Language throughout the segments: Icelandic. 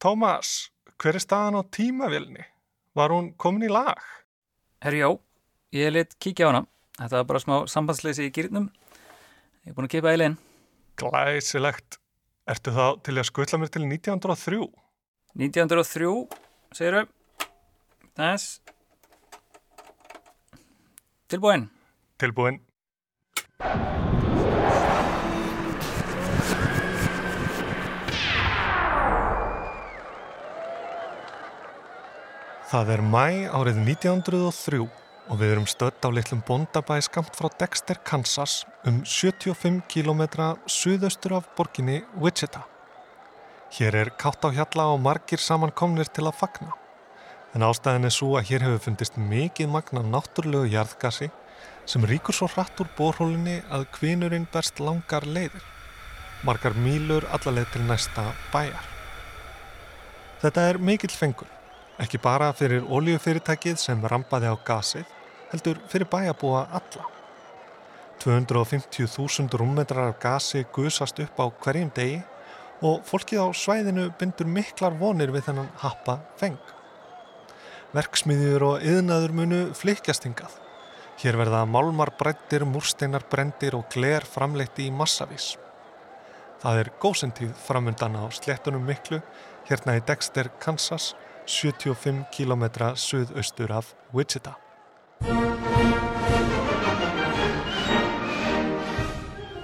Tómas, hver er staðan á tímavilni? Var hún komin í lag? Herri já, ég lit kíkja á hana. Þetta var bara smá sambandsleysi í gýrnum. Ég er búin að kipa eilin. Glæsilegt. Ertu þá til að skutla mér til 1903? 1903, segiru. Þess. Tilbúin. Tilbúin. Það er mæ árið 1903 og við erum stödd á litlum bondabæ skamt frá Dexter, Kansas um 75 km suðaustur af borginni Wichita. Hér er kátt á hjalla og margir samankomnir til að fagna. En ástæðin er svo að hér hefur fundist mikið magna náttúrulegu jarðgasi sem ríkur svo hratt úr borhólinni að kvinurinn berst langar leiðir. Margar mílur allarleið til næsta bæjar. Þetta er mikill fengur, ekki bara fyrir oljufyrirtækið sem rampaði á gasið, heldur fyrir bæjabúa alla. 250.000 rúmmetrar af gasi gusast upp á hverjum degi og fólkið á svæðinu bindur miklar vonir við þennan happa feng. Verksmiðjur og yðnaður munu flikjast hingað. Hér verða málmar brættir, múrsteinar brendir og gler framleitti í massavís. Það er góðsentíð framundan á sléttunum miklu, hérna í Dexter, Kansas, 75 km suðaustur af Wichita.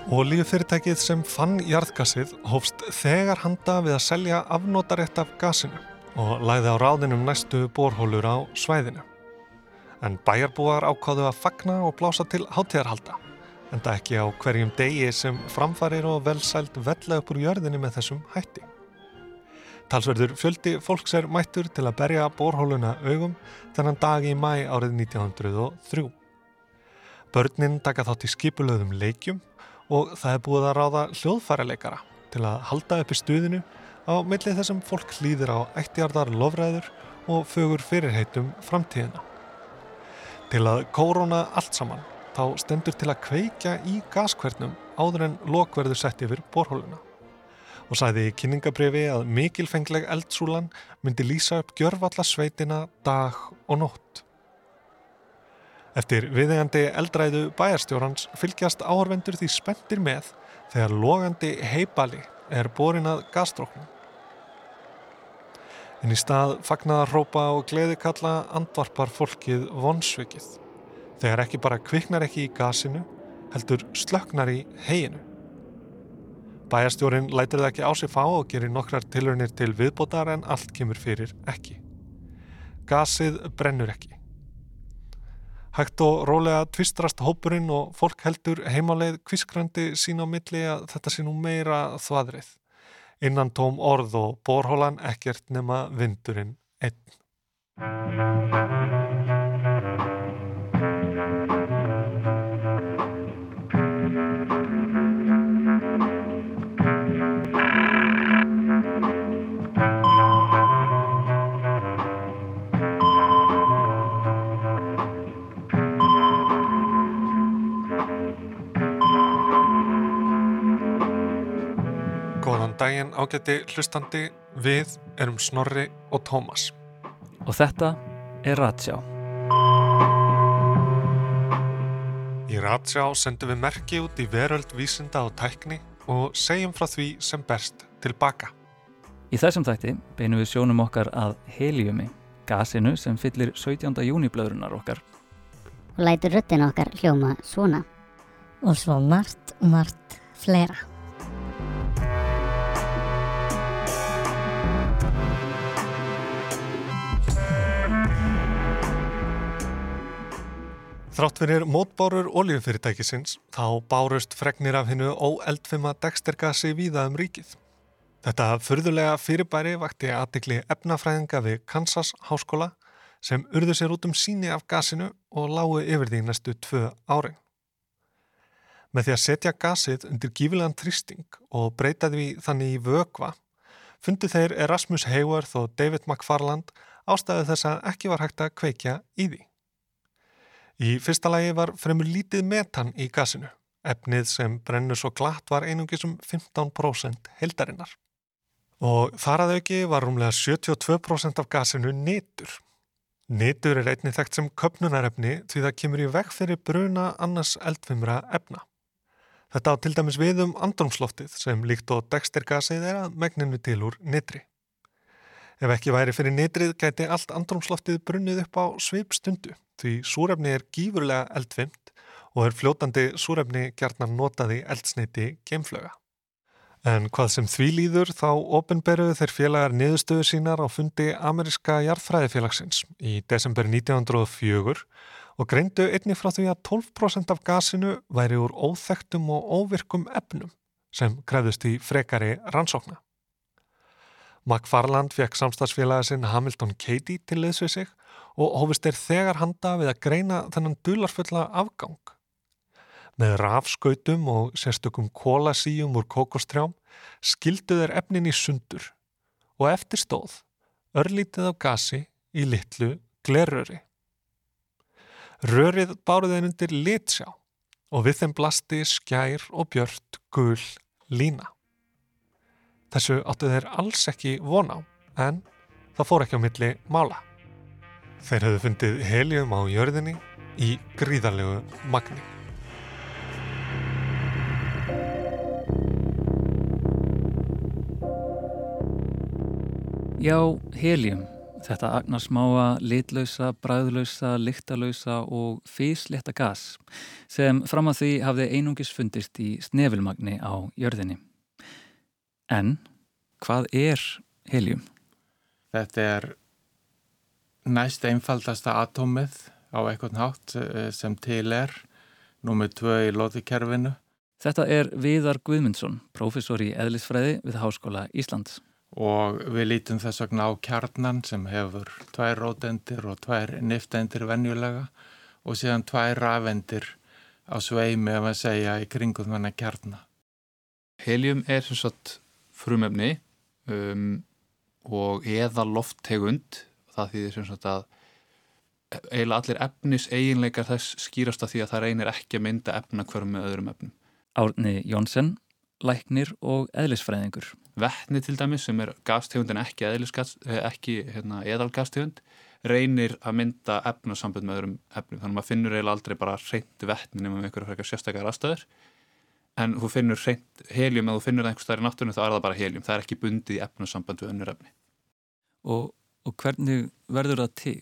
Ólíufyrirtækið sem fann jarðgasið hófst þegar handa við að selja afnótarétt af gasinu og læði á ráðinum næstu borhólur á svæðinu. En bæjarbúar ákváðu að fagna og blása til hátíðarhalda, en það ekki á hverjum degi sem framfarir og velsælt vella upp úr jörðinni með þessum hætti. Talsverður fjöldi fólks er mættur til að berja borhóluna augum þennan dag í mæ árið 1903. Börnin taka þátt í skipulöðum leikjum og það er búið að ráða hljóðfæraleikara til að halda upp í stuðinu á millið þessum fólk hlýðir á ættjarðar lofræður og fögur fyrirheitum framtíðina. Til að kórona allt saman þá stendur til að kveikja í gaskvernum áður en lokverður sett yfir borhóluna og sæði í kynningabrifi að mikilfengleg eldsúlan myndi lýsa upp gjörvalla sveitina dag og nótt. Eftir viðegandi eldræðu bæjarstjórans fylgjast áhörvendur því spendir með þegar logandi heibali er borin að gastróknum. En í stað fagnaða hrópa og gleðikalla andvarpar fólkið vonsvikið þegar ekki bara kviknar ekki í gasinu heldur slöknar í heginu. Bæjarstjórin lætir það ekki á sig fá og gerir nokkrar tilhörnir til viðbótar en allt kemur fyrir ekki. Gasið brennur ekki. Hægt og rólega tvistrast hópurinn og fólk heldur heimáleið kviskrandi sín á milli að þetta sé nú meira þvaðrið. Innan tóm orð og borhólan ekkert nema vindurinn einn. Ágæti hlustandi, við erum Snorri og Tómas. Og þetta er Ratsjá. Í Ratsjá sendum við merki út í veröld vísinda og tækni og segjum frá því sem berst tilbaka. Í þessum þætti beinum við sjónum okkar að heliumi, gasinu sem fyllir 17. júniblöðrunar okkar. og lætur röttin okkar hljóma svona. og svo margt, margt fleira. Þrátt fyrir mótbárur oljufyrirtækisins þá bárust fregnir af hennu óeldfima dextergasi víða um ríkið. Þetta furðulega fyrirbæri vakti aðtikli efnafræðinga við Kansas háskóla sem urðu sér út um síni af gasinu og lágu yfir því næstu tvö árin. Með því að setja gasið undir gífilegan þrýsting og breyta því þannig í vögva fundu þeir Erasmus Hayworth og David McFarland ástæðu þess að ekki var hægt að kveikja í því. Í fyrsta lagi var fremur lítið metan í gasinu. Efnið sem brennur svo glatt var einungis um 15% heldarinnar. Og þar að auki var rúmlega 72% af gasinu nitur. Nitur er einnig þekkt sem köpnunarefni því það kemur í vekk fyrir bruna annars eldfimra efna. Þetta á til dæmis við um andrumsloftið sem líkt og dextergasið er að megninu til úr nitri. Ef ekki væri fyrir nitrið gæti allt andrumsloftið brunnið upp á svip stundu því súrefni er gífurlega eldfimt og er fljótandi súrefni gjarnar notaði eldsneiti geimflöga. En hvað sem því líður þá ofinberuðu þeir félagar niðurstöðu sínar á fundi Ameriska jarðfræðifélagsins í desember 1904 og greindu einni frá því að 12% af gasinu væri úr óþektum og óvirkum efnum sem krefðust í frekari rannsókna. McFarland fekk samstagsfélagi sinn Hamilton Cady til liðs við sig og hófist er þegar handa við að greina þennan dularfulla afgang. Með rafskautum og sérstökum kólasíum úr kokostrjám skildu þeir efnin í sundur og eftir stóð örlítið af gasi í litlu glerröri. Rörið báruð þeir undir litsjá og við þeim blasti skjær og björt gul lína. Þessu áttu þeir alls ekki von á en það fór ekki á milli mála. Þeir hefðu fundið helium á jörðinni í gríðarlegu magni. Já, helium. Þetta agnarsmáa, litlausa, bræðlausa, lyktalausa og físlétta gas sem fram að því hafði einungis fundist í snefilmagni á jörðinni. En hvað er helium? Þetta er næst einfaldasta atómið á eitthvað nátt eh, sem til er, númið tvö í loðikerfinu. Þetta er Viðar Guðmundsson, professor í eðlisfræði við Háskóla Íslands og við lítum þess vegna á kjarnan sem hefur tvær rótendir og tvær niftendir venjulega og síðan tvær rafendir á sveimi ef að segja í kringum þannig kjarna. Helium er sem sagt frumefni um, og eða lofttegund það þýðir sem sagt að eiginlega allir efnis eiginleikar þess skýrast að því að það reynir ekki að mynda efna hverjum með öðrum efnum. Árni Jónsson, læknir og eðlisfræðingur. Vettni til dæmis sem er gastegund en ekki, eh, ekki hérna, eðalgastegund reynir að mynda efnasambund með öðrum efnum þannig að maður finnur eiginlega aldrei bara reynd vettni nema með einhverja sérstakar aðstæður en þú finnur reynd helium eða þú finnur það einhver staðar í náttúrunum þá er það bara helium, það er ekki bundið í efnasamband við önnur efni. Og, og hvernig verður það til?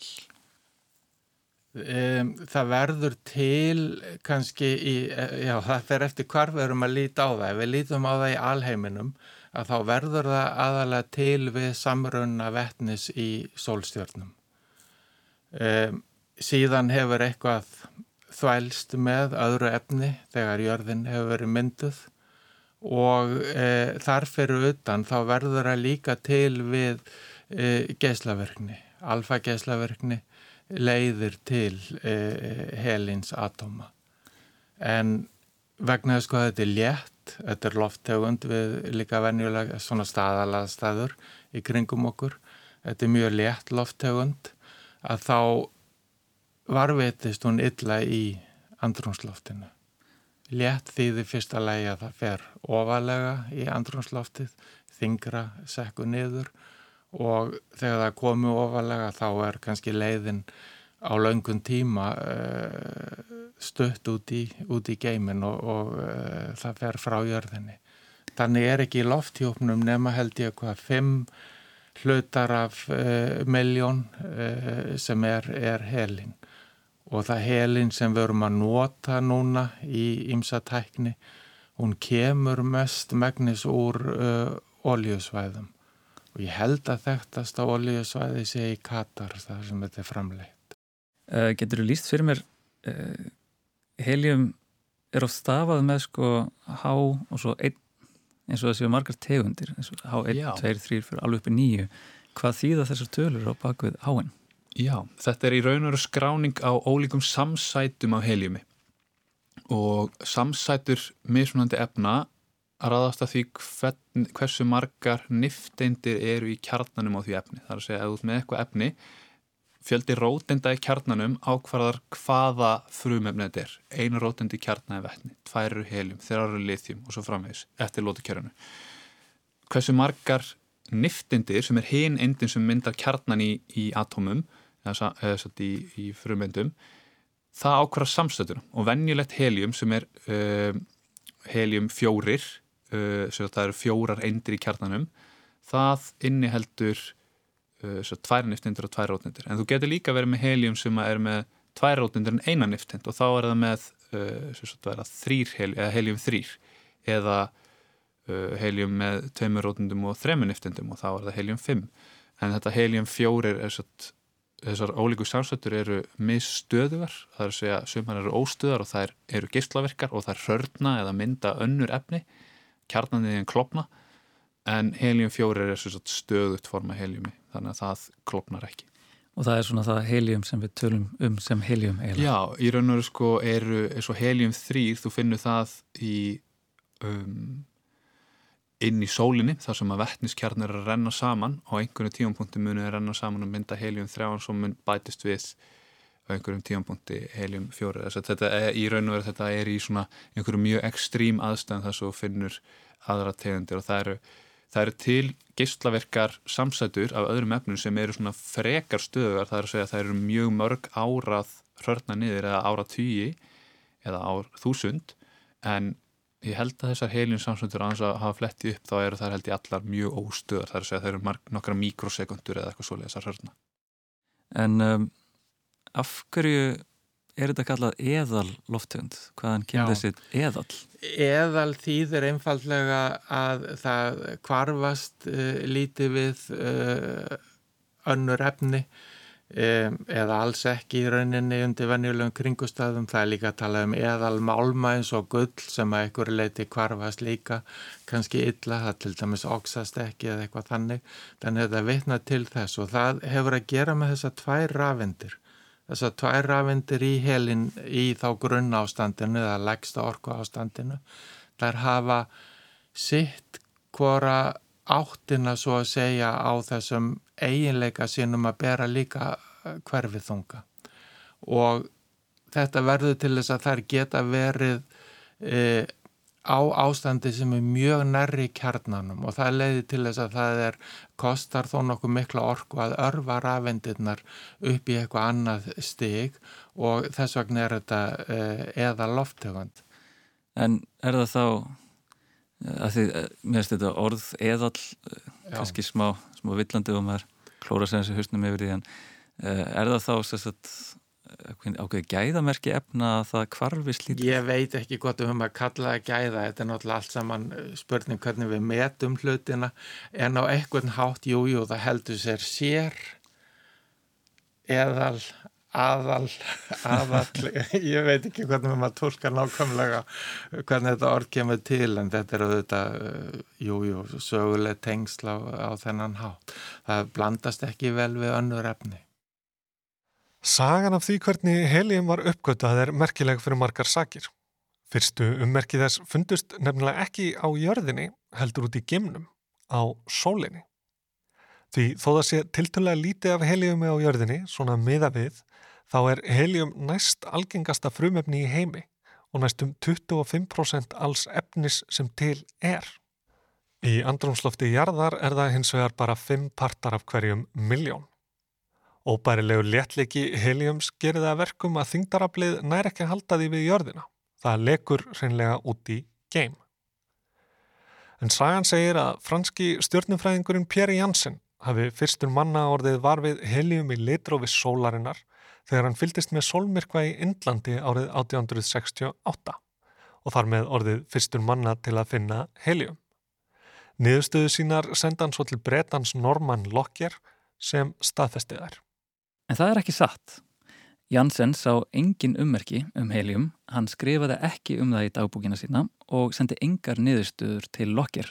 Um, það verður til kannski í, já það fer eftir hvar við erum að líta á það. Ef við lítum á það í alheiminum að þá verður það aðalega til við samrunna vettnis í sólstjörnum. Um, síðan hefur eitthvað þvælst með öðru efni þegar jörðin hefur verið mynduð og e, þar fyrir utan þá verður það líka til við e, geislaverkni alfa geislaverkni leiðir til eh, helins atóma. En vegna þess að þetta er létt, þetta er lofttegund við líka venjulega svona staðalaða staður í kringum okkur, þetta er mjög létt lofttegund að þá varveitist hún illa í andrumsloftinu. Létt þýðir fyrsta lægi að það fer ofalega í andrumsloftið, þingra sekku niður og þegar það komi ofalega þá er kannski leiðin á laungun tíma uh, stutt út í, í geimin og, og uh, það fer frá jörðinni. Þannig er ekki í lofthjófnum nema held ég hvað fimm hlutar af uh, miljón sem er, er helin og það helin sem við erum að nota núna í ymsatækni hún kemur mest megnis úr oljusvæðum og ég held að þekktast á olíusvæði sé í Katar þar sem þetta er framleitt. Uh, getur þú líst fyrir mér uh, helium er oft stafað með sko H og svo einn eins og það séu margar tegundir H1, 2, 3, 4, alveg uppi 9 hvað þýða þessar tölur á bakvið H-in? Já, þetta er í raun og skráning á ólíkum samsætum á heliumi og samsætur mismunandi efna að raðast að því hversu margar nifteindir eru í kjarnanum á því efni. Það er að segja að út með eitthvað efni fjöldi rótenda í kjarnanum ákvarðar hvaða frumefni þetta er. Einu rótendi í kjarnaði vettni, tvær eru helium, þeirra eru lithium og svo framvegis eftir lótukjörunu. Hversu margar niftindir sem er hinn endin sem myndar kjarnan í, í atómum eða, eða í, í frumendum það ákvara samstöðunum og venjulegt helium sem er uh, helium fjórir uh, það eru fjórar endir í kjarnanum það inniheldur uh, tvær niftindir og tvær rótnindir en þú getur líka verið með helium sem er með tvær rótnindir en eina niftind og þá er það með uh, þrýr helium, helium þrýr eða helium með tveimur rótnindum og þremur niftindum og þá er það helium 5 en þetta helium 4 er satt, þessar ólíku samstötur eru misstöðuvar, það er að segja sumar eru óstöðar og það eru geyslaverkar og það er hörna eða mynda önnur efni kjarnandiðin klopna en helium 4 er stöðut forma heliumi þannig að það klopnar ekki Og það er svona það helium sem við tölum um sem helium eiginlega. Já, í raun og veru sko eru eins og helium 3, þú finnur það í um, inn í sólinni þar sem að vettniskjarnir er að renna saman. Og einhvern tíumpunkti munið er að renna saman og mynda helium 3 og svo mun bætist við á einhverjum tíumpunkti helium 4 þess að þetta er í raun og veru þetta er í svona einhverju mjög ekstrím aðstæðan þar svo finnur aðra tegundir. Og það eru, það eru til geyslaverkar samsætur af öðrum efnum sem eru svona frekar stöðugar. Það er að segja að það eru mjög mörg árað hörna niður eða ára tíi eða ár þúsund. En ég held að þessar heilin samsöndur að hafa fletti upp þá eru þær held ég allar mjög óstöðar þar að segja að það eru marg, nokkra mikrosekundur eða eitthvað svolítið þessar hörna En um, af hverju er þetta kallað eðal loftegund? Hvaðan kemur þessi eðal? Eðal þýðir einfallega að það kvarfast uh, lítið við uh, önnur efni eða alls ekki í rauninni undir venjulegum kringustafðum það er líka að tala um eðal málma eins og gull sem að einhver leiti kvarfast líka kannski illa, það til dæmis oxast ekki eða eitthvað þannig. Þannig að það vitna til þess og það hefur að gera með þessa tvær rafindir þessa tvær rafindir í helin í þá grunn ástandinu eða legsta orku ástandinu þar hafa sitt hvora áttina svo að segja á þessum eiginleika sínum að bera líka hverfið þunga. Og þetta verður til þess að þær geta verið e, á ástandi sem er mjög nærri kjarnanum. Og það leiði til þess að það er kostar þó nokkuð mikla orku að örfa rafendirnar upp í eitthvað annað stig. Og þess vegna er þetta e, eða loftegund. En er það þá að því, eh, mér finnst þetta orð eðall, eh, kannski smá, smá villandi og maður klóra sér þessi husnum yfir því en er það þá sérstætt ákveði gæðamerki efna að það kvarfi slítið? Ég veit ekki gott um að kalla það gæða, þetta er náttúrulega allt saman spurning hvernig við metum hlutina en á eitthvað hátt, jújú, jú, það heldur sér sér eðal aðal, aðal, ég veit ekki hvernig maður tólka nákvæmlega hvernig þetta orð kemur til en þetta er auðvitað, jújú, jú, söguleg tengsla á, á þennan hátt. Það blandast ekki vel við önnur efni. Sagan af því hvernig helium var uppgötað er merkileg fyrir margar sakir. Fyrstu ummerki þess fundust nefnilega ekki á jörðinni heldur út í gimnum, á sólinni. Því þó það sé tiltölulega lítið af heliumi á jörðinni, svona miða við, þá er helium næst algengasta frumefni í heimi og næstum 25% alls efnis sem til er. Í andrumslofti jarðar er það hins vegar bara 5 partar af hverjum miljón. Óbærilegu léttleiki heliums gerir það verkum að þingdarablið nær ekki að halda því við jörðina. Það lekur reynlega út í geim. En Sagan segir að franski stjórnumfræðingurinn Pierre Janssen hafi fyrstur manna orðið varfið helium í litrófi sólarinnar þegar hann fyldist með solmyrkva í Indlandi árið 1868 og þar með orðið fyrstur manna til að finna helium. Niðurstöðu sínar senda hann svo til bretans Norman Lockyer sem staðfestiðar. En það er ekki satt. Janssen sá engin ummerki um helium, hann skrifaði ekki um það í dagbúkina sína og sendi engar niðurstöður til Lockyer.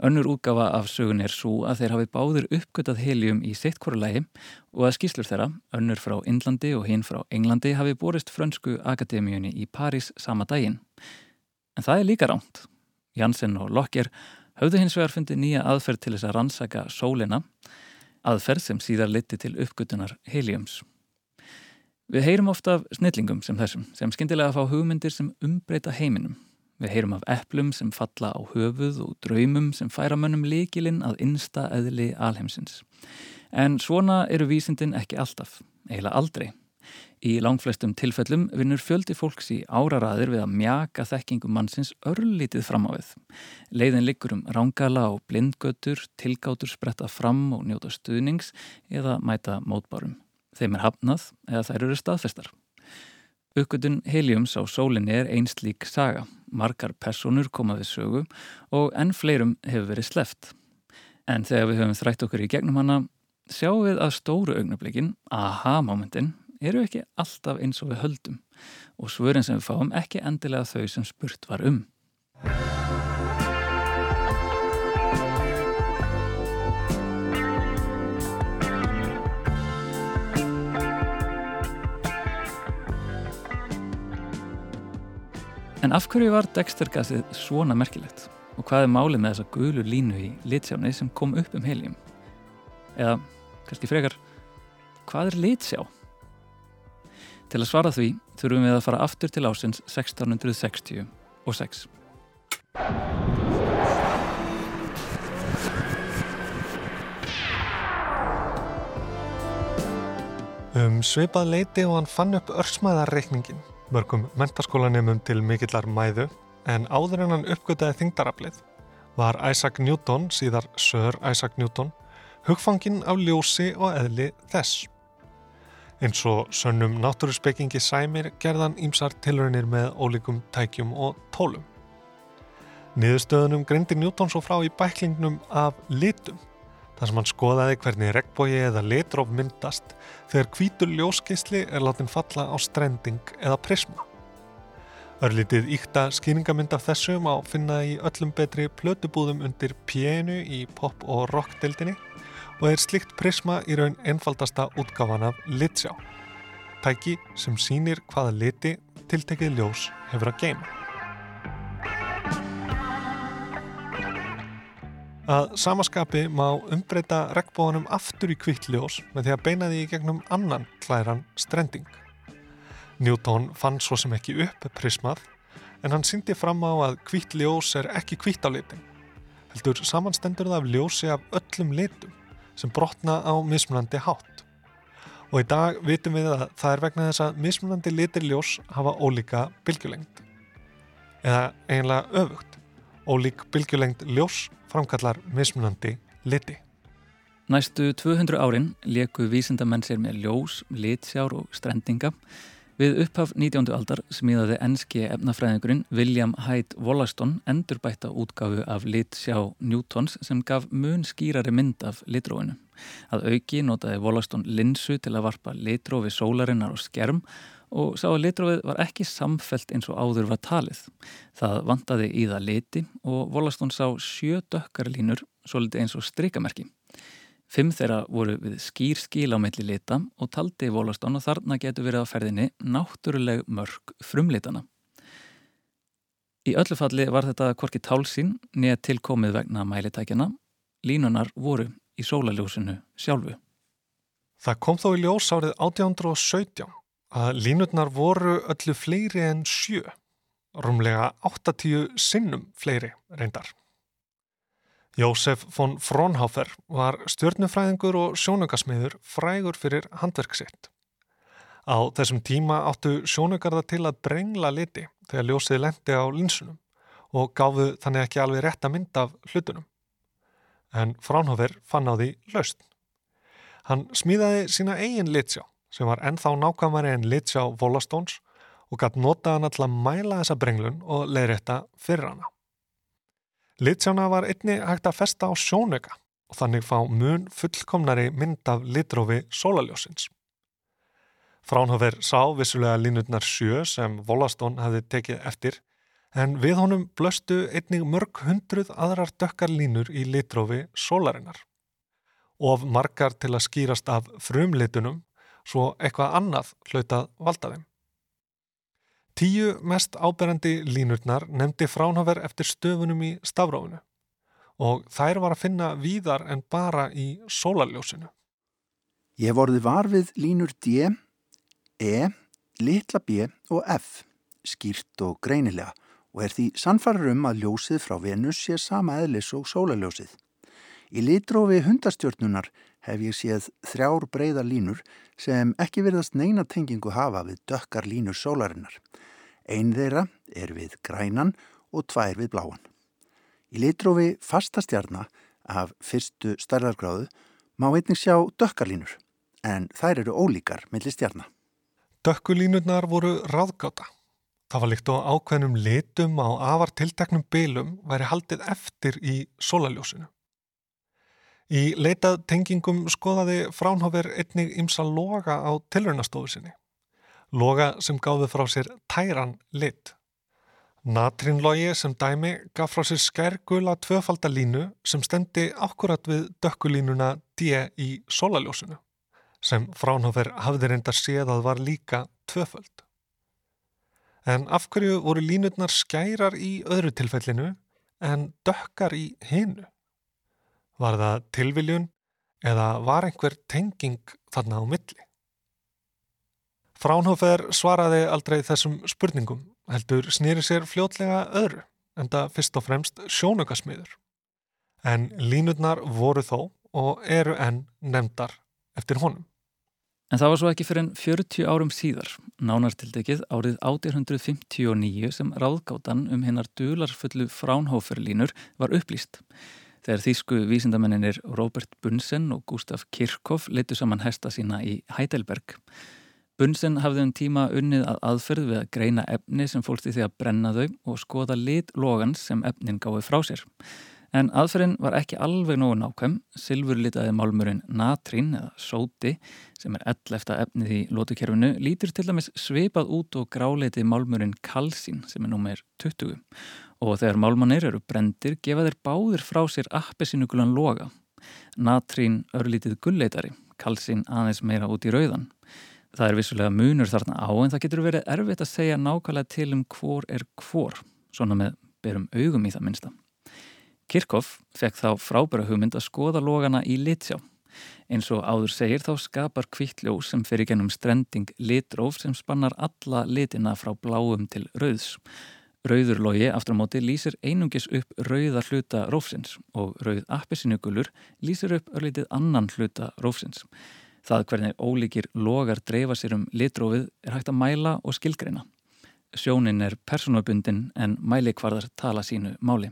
Önnur útgafa af sögun er svo að þeir hafi báður uppgötað helium í sitt hverju lægi og að skýslur þeirra, önnur frá Indlandi og hinn frá Englandi, hafi borist frönsku akademíunni í París sama daginn. En það er líka ránt. Janssen og Lockyer höfðu hins vegar fundið nýja aðferð til þess að rannsaka sólina, aðferð sem síðar liti til uppgötunar heliums. Við heyrum ofta af snillingum sem þessum, sem skindilega fá hugmyndir sem umbreyta heiminum Við heyrum af eplum sem falla á höfuð og draumum sem færa mönnum líkilinn að innsta eðli alheimsins. En svona eru vísindin ekki alltaf, eiginlega aldrei. Í langflestum tilfellum vinnur fjöldi fólks í áraraðir við að mjaka þekkingum mannsins örlítið fram á við. Leiðin liggur um rángala og blindgötur, tilgátur spretta fram og njóta stuðnings eða mæta mótbárum. Þeim er hafnað eða þær eru staðfestar. Uppgötun Heliums á sólinni er einslík saga. Margar personur koma við sögu og enn fleirum hefur verið sleft. En þegar við höfum þrætt okkur í gegnum hana, sjáum við að stóru augnablikin, aha-momentin, eru ekki alltaf eins og við höldum og svörin sem við fáum ekki endilega þau sem spurt var um. En af hverju var Dexter-gasið svona merkilegt? Og hvað er málið með þessa gulu línu í litsjáni sem kom upp um heljum? Eða, kannski frekar, hvað er litsjá? Til að svara því þurfum við að fara aftur til ásins 1660 og 6. Um svipað leiti og hann fann upp örsmæðarreikningin, mörgum mentaskólanemum til mikillar mæðu, en áður en hann uppgötaði þingdaraflið var Isaac Newton, síðar Sir Isaac Newton, hugfangin af ljósi og eðli þess. Eins og sönnum náttúruspekingi sæmir gerðan ímsar tilraunir með ólíkum tækjum og tólum. Niðurstöðunum greindi Newton svo frá í bæklingnum af litum þar sem hann skoðaði hvernig regnbói eða litróf myndast þegar hvítur ljóskeisli er látin falla á strending eða prisma. Örlítið íkta skýringamynd af þessum á finna í öllum betri plötubúðum undir pjenu í pop- og rockdildinni og er slikt prisma í raun einfaldasta útgáfan af litsjá. Tæki sem sýnir hvaða liti tiltekið ljós hefur að geima. Að samaskapi má umbreyta regnbóðunum aftur í kvitt ljós með því að beina því í gegnum annan klæran strending. Newton fann svo sem ekki upp prismað en hann syndi fram á að kvitt ljós er ekki kvitt á litin. Heldur samanstendur það af ljósi af öllum litum sem brotna á mismunandi hátt. Og í dag vitum við að það er vegna þess að mismunandi litir ljós hafa ólíka bylgjulengd. Eða eiginlega öfugt. Ólík bylgjulengd ljós framkallar mismunandi liti. Næstu 200 árin leku vísindamenn sér með ljós, litsjár og strendinga. Við upphaf 19. aldar smíðaði enski efnafræðingurinn William Hyde Wollaston endurbætta útgafu af litsjá Newtons sem gaf mun skýrari mynd af litróinu. Að auki notaði Wollaston linsu til að varpa litrófi sólarinnar og skerm og sá að litrófið var ekki samfelt eins og áður var talið. Það vantaði í það liti og Wollaston sá sjö dökkarlínur, svolítið eins og strikamerki. Fimm þeirra voru við skýr skil á melli lita og taldi Wollaston og þarna getur verið á ferðinni náttúruleg mörg frumlitana. Í öllu falli var þetta korki tálsín neð tilkomið vegna mælitækjana. Línunar voru í sólaljósinu sjálfu. Það kom þó í ljós árið 1817 að línutnar voru öllu fleiri en sjö, rúmlega 80 sinnum fleiri reyndar. Jósef von Fraunhofer var stjörnufræðingur og sjónugasmiður frægur fyrir handverk sitt. Á þessum tíma áttu sjónugarða til að brengla liti þegar ljósið lendi á linsunum og gáfu þannig ekki alveg rétt að mynda af hlutunum. En Fraunhofer fann á því laust. Hann smíðaði sína eigin litsjá sem var ennþá nákvæmari en litsjá Volastóns og gætt nota hann alltaf mæla þessa brenglun og leiðrætta fyrir hana. Litsjána var einni hægt að festa á sjónöka og þannig fá mun fullkomnari mynd af litrófi sólaljósins. Fránhofer sá vissulega línutnar sjö sem Volastón hafði tekið eftir en við honum blöstu einnig mörg hundruð aðrar dökkar línur í litrófi sólarinnar. Of margar til að skýrast af frumlitunum svo eitthvað annað hlautað valda þeim. Tíu mest áberandi línurnar nefndi Fránhofer eftir stöfunum í stafrófinu og þær var að finna víðar en bara í sólarljósinu. Ég vorði var við línur D, E, litla B og F, skýrt og greinilega og er því sannfarar um að ljósið frá Venus sé sama eðlis og sólaljósið. Í litrófi hundastjórnunar hef ég séð þrjár breyðar línur sem ekki verðast neina tengingu hafa við dökkar línur sólarinnar. Einn þeirra er við grænan og tvær við bláan. Í litrófi fastastjarnar af fyrstu stærðargráðu má einnig sjá dökkarlínur en þær eru ólíkar millir stjarnar. Dökkulínurnar voru ráðgáta. Það var líkt á ákveðnum litum á afar tilteknum bylum væri haldið eftir í sólaljósinu. Í leitað tengingum skoðaði Fránhofer einnig ymsa loga á tilraunastofu sinni. Loga sem gáði frá sér tæran lit. Natrínlogi sem dæmi gaf frá sér skærgula tvöfaldalínu sem stemdi akkurat við dökkulínuna D í sólaljósinu sem Fránhofer hafði reyndar séð að var líka tvöföld. En af hverju voru línutnar skærar í öðru tilfellinu en dökkar í hinu? Var það tilviljun eða var einhver tenging þarna á milli? Fránhofer svaraði aldrei þessum spurningum, heldur snýri sér fljótlega öðru, en það fyrst og fremst sjónöggasmiður. En línutnar voru þó og eru enn nefndar eftir honum. En það var svo ekki fyrir enn 40 árum síðar, nánartildekið árið 1859 sem ráðgáttan um hennar dularfullu fránhóferlínur var upplýst. Þegar þýsku vísindamenninir Robert Bunsen og Gustaf Kirchhoff leittu saman hesta sína í Heidelberg. Bunsen hafði um tíma unnið að aðferð við að greina efni sem fólkti því að brenna þau og skoða lit logans sem efnin gáði frá sér. En aðferðin var ekki alveg nógu nákvæm, silfurlitaði málmurinn natrín eða sóti sem er ell eftir efnið í lótukerfinu lítur til dæmis sveipað út og gráleiti málmurinn kalsín sem er númer 20 og þegar málmannir eru brendir gefa þeir báðir frá sér appesinugulan loga. Natrín örlítið gulleitari, kalsín aðeins meira út í rauðan. Það er vissulega munur þarna á en það getur verið erfitt að segja nákvæmlega til um hvor er hvor, svona með berum augum í það minnsta. Kirkhoff fekk þá frábæra hugmynd að skoða logana í litsjá. Eins og áður segir þá skapar kvittljós sem fyrir gennum strending litróf sem spannar alla litina frá bláum til rauðs. Rauðurlogi aftur á móti lýsir einungis upp rauða hluta rófsins og rauð appisinugulur lýsir upp örlítið annan hluta rófsins. Það hvernig ólíkir logar dreifa sér um litrófið er hægt að mæla og skilgreina. Sjónin er personabundin en mælikvarðar tala sínu máli.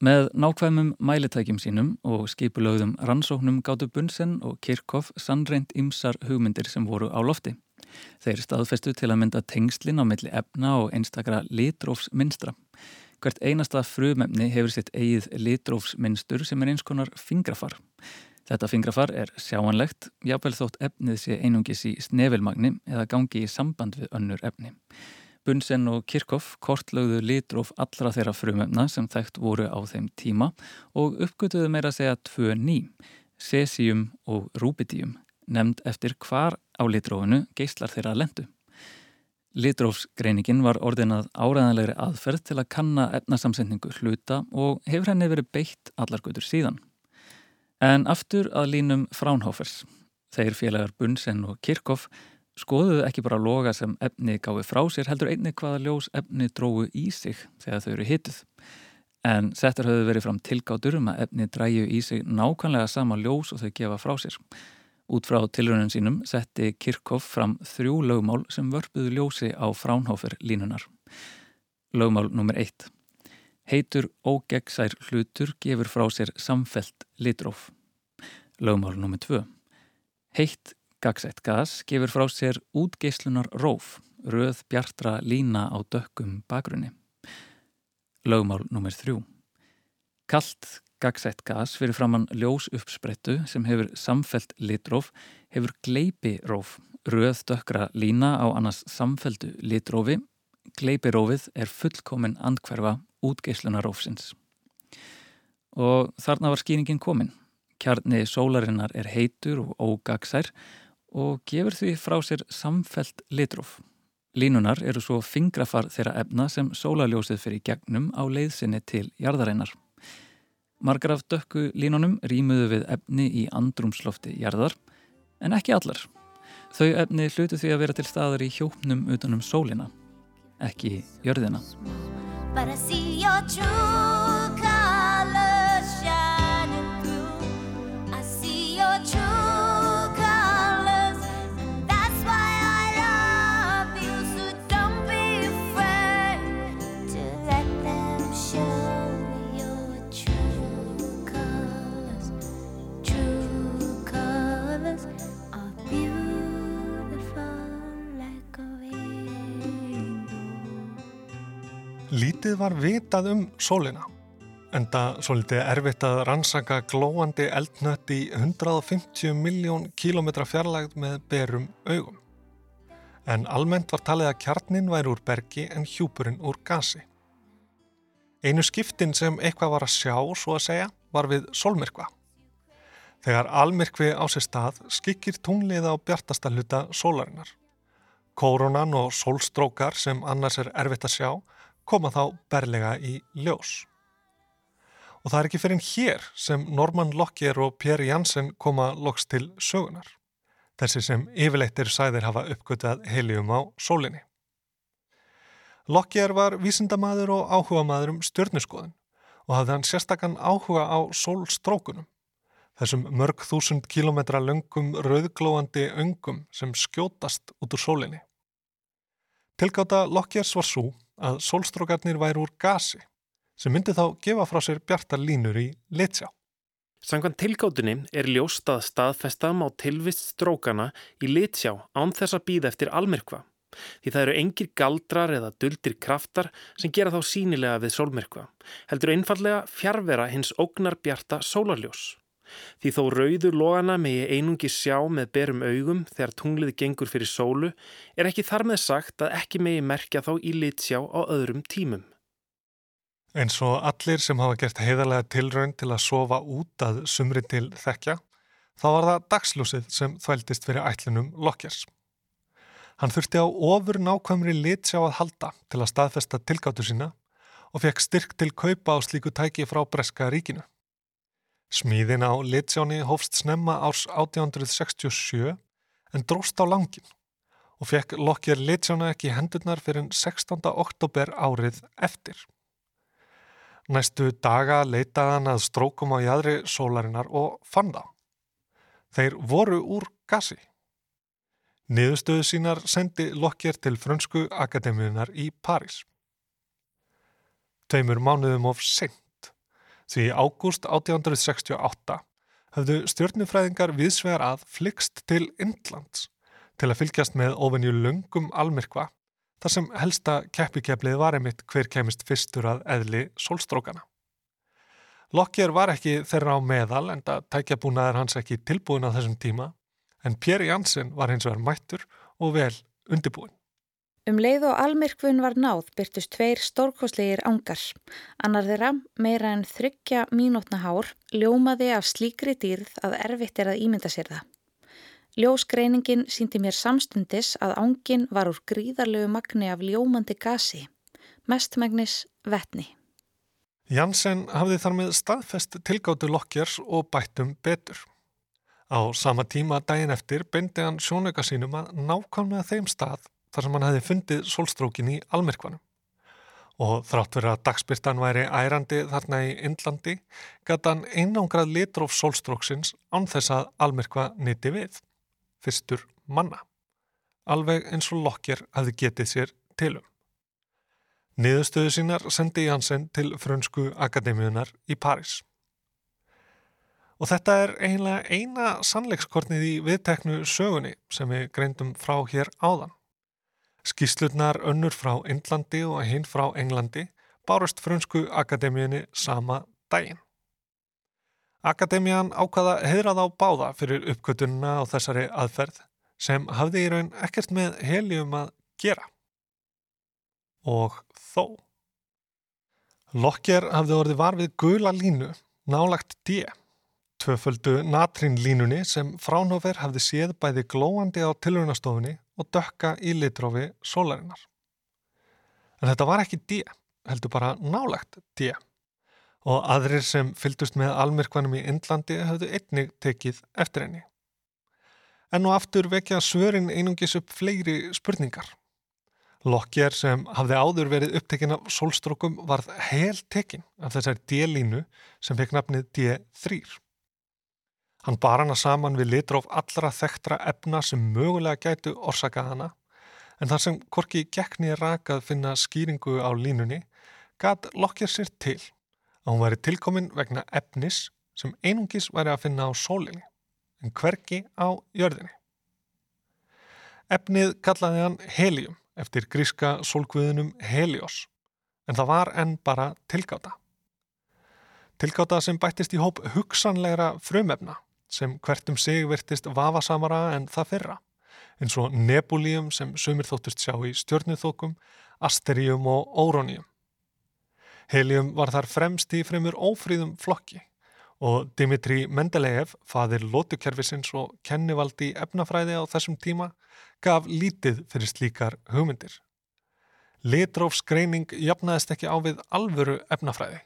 Með nákvæmum mælitækjum sínum og skipulögðum rannsóknum gáttu Bunsen og Kirchhoff sannreint ymsar hugmyndir sem voru á lofti. Þeir staðfestu til að mynda tengslinn á milli efna og einstakra litrófsmynstra. Hvert einasta frumefni hefur sitt eigið litrófsmynstur sem er eins konar fingrafar. Þetta fingrafar er sjáanlegt, jáfnvel þótt efnið sé einungis í snefilmagni eða gangi í samband við önnur efni. Bunsen og Kirchhoff kortlögðu litróf allra þeirra frumöfna sem þekkt voru á þeim tíma og uppgötuðu meira að segja tvö ný, cesium og rubidium, nefnd eftir hvar á litrófinu geyslar þeirra lendu. Litrófsgreiningin var orðinað áræðanlegri aðferð til að kanna efnasamsendingu hluta og hefur henni verið beitt allargötur síðan. En aftur að línum Fraunhofers. Þeir félagar Bunsen og Kirchhoff skoðuðu ekki bara loga sem efni gáði frá sér, heldur einni hvaða ljós efni dróðu í sig þegar þau eru hituð. En settar höfðu verið fram tilgátur um að efni dræju í sig nákvæmlega sama ljós og þau gefa frá sér. Út frá tilraunin sínum setti Kirchhoff fram þrjú lögmál sem vörpuðu ljósi á Fraunhofer línunar. Lögmál nr. 1. Heitur ógeggsær hlutur gefur frá sér samfelt litróf. Lögmál nr. 2. Heitt Gagsætt gas gefur frá sér útgeislunar róf, röð bjartra lína á dökkum bakgrunni. Lögmál nr. 3. Kallt gagsætt gas fyrir framann ljós uppsprettu sem hefur samfelt litróf hefur gleipi róf, röð dökkra lína á annars samfeltu litrófi. Gleipirófið er fullkomin andkverfa útgeislunarófsins. Og þarna var skýringin komin. Kjarni sólarinnar er heitur og ógagsær og gefur því frá sér samfelt litróf. Línunar eru svo fingrafar þeirra efna sem sólaljósið fyrir gegnum á leiðsinni til jarðareinar. Margar af dökku línunum rýmuðu við efni í andrumslofti jarðar, en ekki allar. Þau efni hlutu því að vera til staðar í hjóknum utanum sólina. ekki jörðina. Lítið var vitað um sólina, enda svolítið erfitt að rannsaka glóandi eldnött í 150 miljón kílometra fjarlægð með berum augum. En almennt var talið að kjarnin væri úr bergi en hjúpurinn úr gasi. Einu skiptin sem eitthvað var að sjá, svo að segja, var við sólmyrkva. Þegar almyrkvi á sér stað skikir tunglið á bjartasta hluta sólarinnar. Kóronan og sólstrókar sem annars er erfitt að sjá koma þá berlega í ljós. Og það er ekki fyrir hér sem Norman Lockyer og Pierre Janssen koma loks til sögunar. Þessi sem yfirleitt eru sæðir hafa uppgötað helium á sólinni. Lockyer var vísindamaður og áhugamaður um stjörnuskoðun og hafði hann sérstakann áhuga á sólstrókunum, þessum mörg þúsund kílometra löngum rauðglóandi öngum sem skjótast út úr sólinni. Tilgáta Lockjers var svo að sólstrókarnir væri úr gasi sem myndi þá gefa frá sér bjartar línur í litsjá. Samkvæmt tilgátunni er ljóst að staðfesta má tilvist strókana í litsjá án þess að býða eftir almyrkva. Því það eru engir galdrar eða duldir kraftar sem gera þá sínilega við sólmyrkva. Heldur einfallega fjárvera hins ógnar bjarta sólarljós. Því þó rauður logana megi einungi sjá með berum augum þegar tunglið gengur fyrir sólu er ekki þar með sagt að ekki megi merkja þá í litsjá á öðrum tímum. Eins og allir sem hafa gert heiðarlega tilraun til að sofa út að sumri til þekkja, þá var það dagsljósið sem þvældist fyrir ætlunum Lockjers. Hann þurfti á ofur nákvæmri litsjá að halda til að staðfesta tilgáttu sína og fekk styrk til kaupa á slíku tæki frá Breska ríkinu. Smíðin á litsjáni hófst snemma árs 1867 en dróst á langin og fekk Lockyer litsjána ekki hendurnar fyrir 16. oktober árið eftir. Næstu daga leitaði hann að strókum á jæðri sólarinnar og fann það. Þeir voru úr gasi. Niðurstöðu sínar sendi Lockyer til frönsku akademíunar í París. Tveimur mánuðum of seint, því í ágúst 1868 höfðu stjórnufræðingar viðsvegar að flikst til Indlands til að fylgjast með ofenju lungum almyrkva þar sem helsta keppikeplið var einmitt hver kemist fyrstur að eðli sólstrókana. Lockyer var ekki þeirra á meðal en það tækjabúnaður hans ekki tilbúin á þessum tíma en Pierre Janssen var hins vegar mættur og vel undirbúin. Um leið og almyrkvun var náð byrtust tveir stórkoslegir ángar. Annar þeirra, meira en þryggja mínútna hár, ljómaði af slíkri dýrð að erfitt er að ímynda sér það. Ljósgreiningin síndi mér samstundis að ángin var úr gríðarlegu magni af ljómandi gasi, mestmægnis vetni. Janssen hafði þar með staðfest tilgáttu Lockjers og bættum betur. Á sama tíma daginn eftir beindi hann sjónauka sínum að nákvæmlega þeim stað þar sem hann hefði fundið sólstrókin í almyrkvanum. Og þrátt verið að dagspyrtan væri ærandi þarna í Indlandi, gæti hann einangrað litróf sólstróksins án þess að almyrkva niti við, fyrstur manna. Alveg eins og Lockyer hafði getið sér tilum. Niðurstöðu sínar sendi Janssen til frönsku akademíunar í París. Og þetta er eiginlega eina sannleikskornið í viðteknu sögunni sem við greindum frá hér áðan. Skíslutnar önnur frá Indlandi og hinn frá Englandi bárust frönsku akademíunni sama daginn. Akademían ákvaða heðrað á báða fyrir uppgötununa á þessari aðferð sem hafði í raun ekkert með helium að gera. Og þó. Lockyer hafði orðið var við gula línu, nálagt D, tvöföldu natrínlínunni sem fránófer hafði séð bæði glóandi á tilraunastofunni og dökka í litrófi sólarinnar. En þetta var ekki D, heldur bara nálagt D og aðrir sem fylgdust með almyrkvanum í Indlandi hafðu einnig tekið eftir henni. En og aftur vekja svörin einungis upp fleiri spurningar. Lockyer sem hafði áður verið upptekinn af sólstrókum varð hel tekinn af þessari D-línu sem fekk nafnið D3. Hann bar hana saman við litróf allra þekktra efna sem mögulega gætu orsakað hana en þar sem Korki gekkni rakað finna skýringu á línunni gæt Lockyer sér til að hún væri tilkomin vegna efnis sem einungis væri að finna á sólinni en hverki á jörðinni. Efnið kallaði hann helium eftir gríska sólkviðunum Helios, en það var enn bara tilgáta. Tilgáta sem bættist í hóp hugsanlegra frumefna sem hvert um sig virtist vafasamara en það fyrra, eins og nebulíum sem sumir þóttust sjá í stjörnuþókum, asteríum og óróníum. Helium var þar fremst í fremur ófríðum flokki og Dimitri Mendeleev, fadir lótukerfisins og kennivaldi efnafræði á þessum tíma, gaf lítið fyrir slíkar hugmyndir. Litrófsgreining jafnaðist ekki á við alvöru efnafræði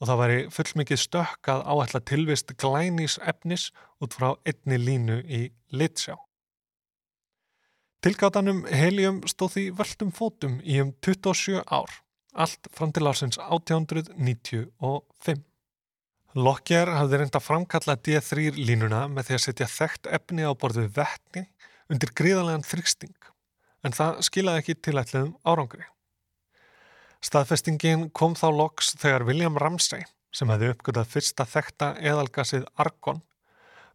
og það væri fullmikið stökkað áætla tilvist glænís efnis út frá einni línu í litsjá. Tilgátanum helium stóð því völdum fótum í um 27 ár, allt fram til ásins 1895. Lockyer hafði reynda framkalla D3 línuna með því að setja þekkt efni á borðu vettni undir gríðarlegan þrýsting, en það skilaði ekki tilætliðum árangri. Staðfestingin kom þá loks þegar William Ramsay, sem hefði uppgötað fyrsta þekta eðalgasið argon,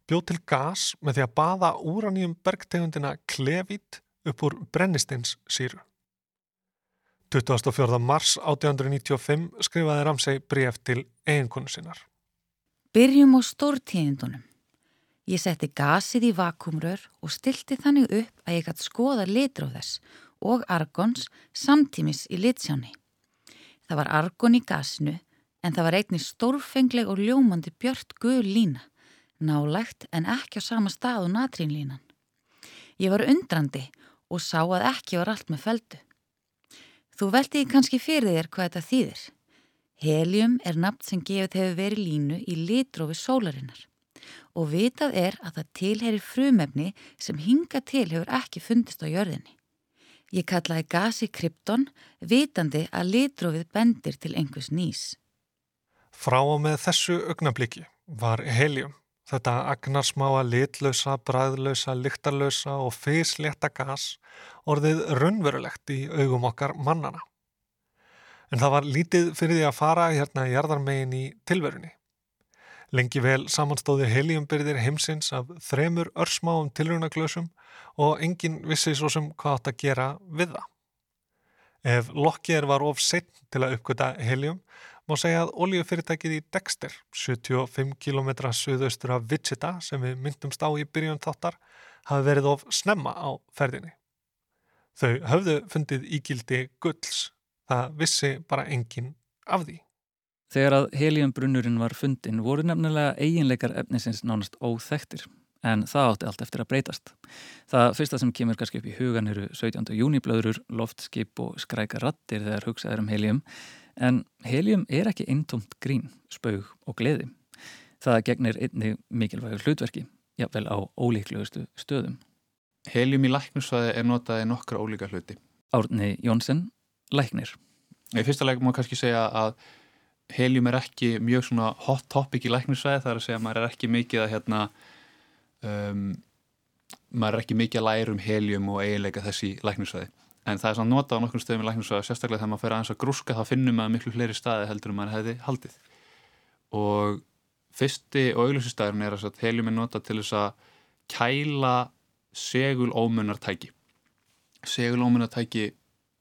bjóð til gas með því að baða úraníum bergtegundina klevít upp úr brennistins síru. 24. mars 1895 skrifaði Ramsay bref til eiginkonu sinnar. Byrjum á stórtíðindunum. Ég setti gasið í vakumrör og stilti þannig upp að ég gætt skoða þess og argons samtímis í litsjáni. Það var argon í gasinu en það var einni stórfengleg og ljómandi björt guð lína, nálægt en ekki á sama stað og natrínlínan. Ég var undrandi og sá að ekki var allt með feldu. Þú veldiði kannski fyrir þér hvað þetta þýðir. Helium er nafn sem gefið hefur verið línu í litrófi sólarinnar og vitað er að það tilheyri frumefni sem hinga til hefur ekki fundist á jörðinni. Ég kallaði gasi krypton vitandi að litrófið bendir til einhvers nýs. Frá og með þessu augnabliki var helium, þetta agnarsmáa litlausa, bræðlausa, lyktarlausa og fyrslétta gas orðið raunverulegt í augum okkar mannana. En það var lítið fyrir því að fara hérna í jarðarmegin í tilverunni. Lengi vel samanstóði heliumbyrðir heimsins af þremur örsmáum tilrunaglösum og enginn vissi svo sem hvað átt að gera við það. Ef Lockyer var of setn til að uppgöta helium, má segja að oljufyrirtækið í Dexter, 75 km suðaustur af Wichita sem við myndumst á í byrjun þáttar, hafi verið of snemma á ferðinni. Þau höfðu fundið ígildi gulls, það vissi bara enginn af því. Þegar að heliumbrunnurinn var fundin voru nefnilega eiginleikar efnisins nánast óþektir en það átti allt eftir að breytast. Það fyrsta sem kemur kannski upp í hugan eru 17. júniblöðurur, loftskip og skræka rattir þegar hugsaður um helium en helium er ekki eintomt grín, spaug og gleði. Það gegnir einni mikilvægur hlutverki, jafnvel á ólíklegustu stöðum. Helium í læknusvæði er notaði nokkra ólíka hluti. Árni Jónsson, læknir. Í fyrsta leik má kannski segja að helium er ekki mjög svona hot topic í læknisvæði þar að segja að maður er ekki mikið að hérna um, maður er ekki mikið að læra um helium og eiginleika þessi læknisvæði en það er svona notað á nokkur stöðum í læknisvæði sérstaklega þegar maður fer aðeins að grúska þá finnum maður miklu fleiri staði heldur en maður hefði haldið. Og fyrsti og augljósistæðurinn er að helium er notað til þess að kæla segulómunartæki segulómunartæki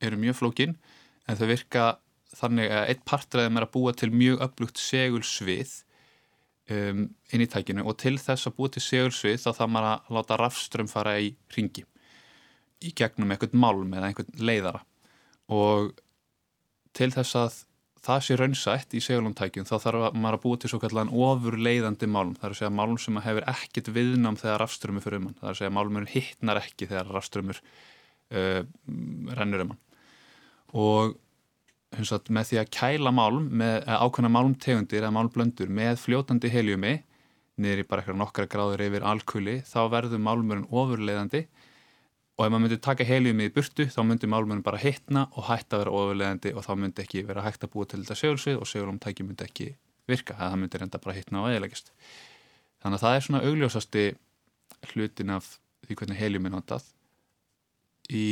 eru mjög flókin en þau virka þannig að eitt partræðum er að búa til mjög upplugt segulsvið um, inn í tækinu og til þess að búa til segulsvið þá það maður að láta rafströmm fara í ringi í gegnum einhvern málm eða einhvern leiðara. Og til þess að það sé raunsætt í segulumtækjum þá þarf maður að búa til svo kallan ofur leiðandi málm, það er að segja málm sem hefur ekkit viðnám þegar rafströmmu fyrir um hann, það er að segja málmurinn hittnar ekki þegar rafströmmur uh, rennur um hann. Og sagt, með því að kæla málm með ákveðna málmtegundir eða málmblöndur með fljótandi heljumi niður í bara eitthvað nokkra gráður yfir alkuli þá verður málmurinn ofurleiðandi og ef maður myndi taka heliumið í burtu þá myndi málmunum bara hittna og hætta að vera ofulegandi og þá myndi ekki vera hægt að búa til þetta segulsvið og segulumtæki myndi ekki virka, það myndi reynda bara hittna og eðilegist. Þannig að það er svona augljósasti hlutin af því hvernig helium er notað. Í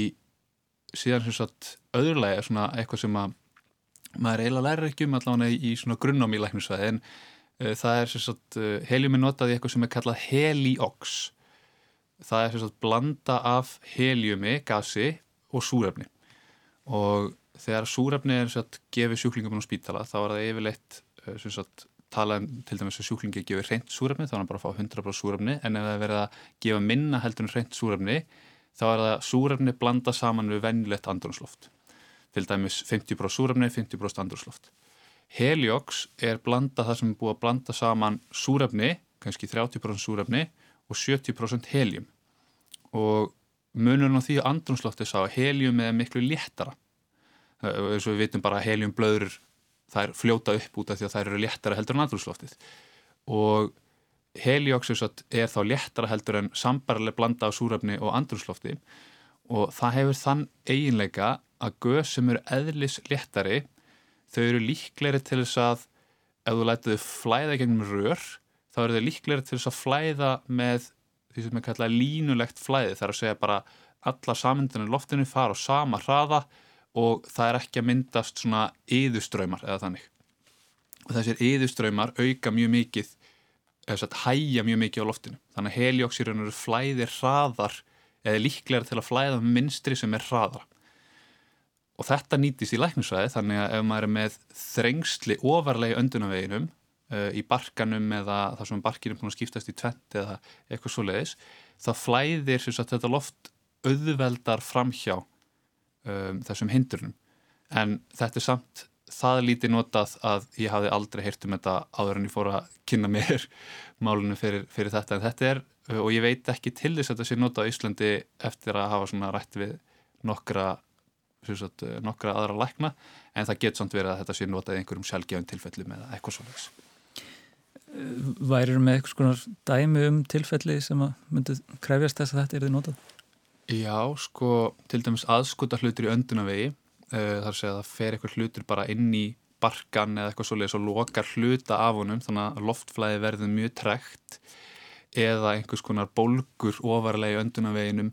síðan sem sagt öðrulega er svona eitthvað sem að maður eiginlega lærir ekki um allavega í svona grunnám í læknisvæði en uh, það er sem sagt uh, helium er notað í eitthvað sem er kallað heliox. Það er sem sagt blanda af heliumi, gasi og súrefni. Og þegar súrefni er sem sagt gefið sjúklingum á spítala þá er það yfirleitt uh, sem sagt tala um til dæmis að sjúklingi gefið reynd súrefni þá er hann bara að fá 100% súrefni en ef það er verið að gefa minna heldur en reynd súrefni þá er það súrefni blanda saman við vennilegt andrunsloft til dæmis 50% súrefni, 50% andrunsloft Heliox er blanda það sem er búið að blanda saman súrefni, kannski 30% súrefni og 70% helium. Og munurinn á því að andrumslofti sá að helium er miklu léttara. Eins og við vitum bara að heliumblöður þær fljóta upp út af því að þær eru léttara heldur en andrumsloftið og helioxisot er þá léttara heldur en sambarlega blanda á súrefni og andrumslofti og það hefur þann eiginleika að göð sem eru eðlis léttari þau eru líkleri til þess að ef þú lætið flæða gennum rör þá eru þau líkleri til þess að flæða með því sem er kallað línulegt flæði. Þar að segja bara alla samundinu loftinu fara á sama hraða og það er ekki að myndast svona yðuströymar eða þannig. Og þessir yðuströymar auka mjög mikið eða satt hæja mjög mikið á loftinu. Þannig að eru flæðir hraðar eða líklega til að flæða minnstri sem er hraðara. Og þetta nýtist í læknisvæði þannig að ef maður er með þrengsli ofarlegi öndunaveginum uh, í barkanum eða það sem barkinum búin að skiptast í tvent eða eitthvað svo leiðis þá flæðir sagt, þetta loft auðveldar framhjá um, þessum hindrunum. En þetta er samt það lítið notað að ég hafi aldrei heyrt um þetta áður en ég fór að kynna mér málunum fyrir, fyrir þetta. En þetta er, og ég veit ekki til þess að þetta sé notað á Íslandi eftir að hafa svona rætt við nokkra sagt, nokkra aðra lækna en það getur samt verið að þetta sé notað í einhverjum sjálfgefum tilfellum eða eitthvað svona Værir með eitthvað svona dæmi um tilfelli sem að myndið kræfjast þess að þetta er þið notað? Já, sko, til dæmis aðskuta hlutur í öndunavegi þar sé að það fer eitthvað hlutur bara inn í barkan eða eitthvað svolítið og lokar hluta af honum þannig að loftflæði verður mjög trekt eða einhvers konar bólgur ofarlega í öndunaveginum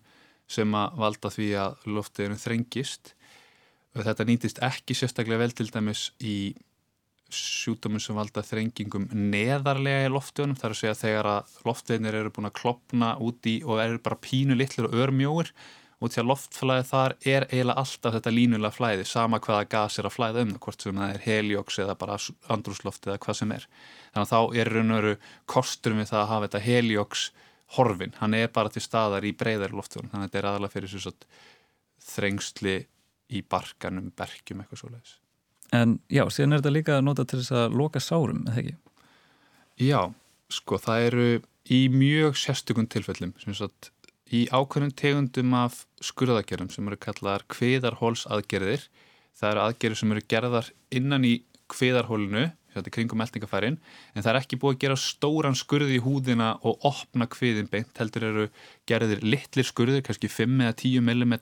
sem að valda því að loftiðinu þrengist. Og þetta nýtist ekki sérstaklega vel til dæmis í sjútumum sem valda þrengingum neðarlega í loftiðunum þar að segja þegar að loftiðinir eru búin að klopna úti og eru bara pínu litlir og örmjóir og til að loftflæði þar er eiginlega alltaf þetta línulega flæði sama hvaða gas er að flæða um það hvort sem það er heliox eða bara andrúsloft eða hvað sem er. Þannig að þá er raun og veru kosturum við það að hafa þetta heliox horfin, hann er bara til staðar í breyðar loftiðunum þannig að þetta er aðalega fyrir svo þrengsli í barkanum, bergjum eitthvað svo leiðis En já, síðan er þetta líka að nota til þess að loka sárum, eða ekki? Já, sko, það eru í mjög sérstökun tilfellum, sem sagt, í ákveðnum tegundum af skurðagerðum sem eru kallaðar kviðarhólsaðgerðir. Það eru aðgerðir sem eru gerðar innan í kviðarhólinu, þetta er kringum meldingafærin, en það er ekki búið að gera stóran skurði í húðina og opna kviðin beint, heldur eru gerðir litlir skurðir, kannski 5 eða 10 mm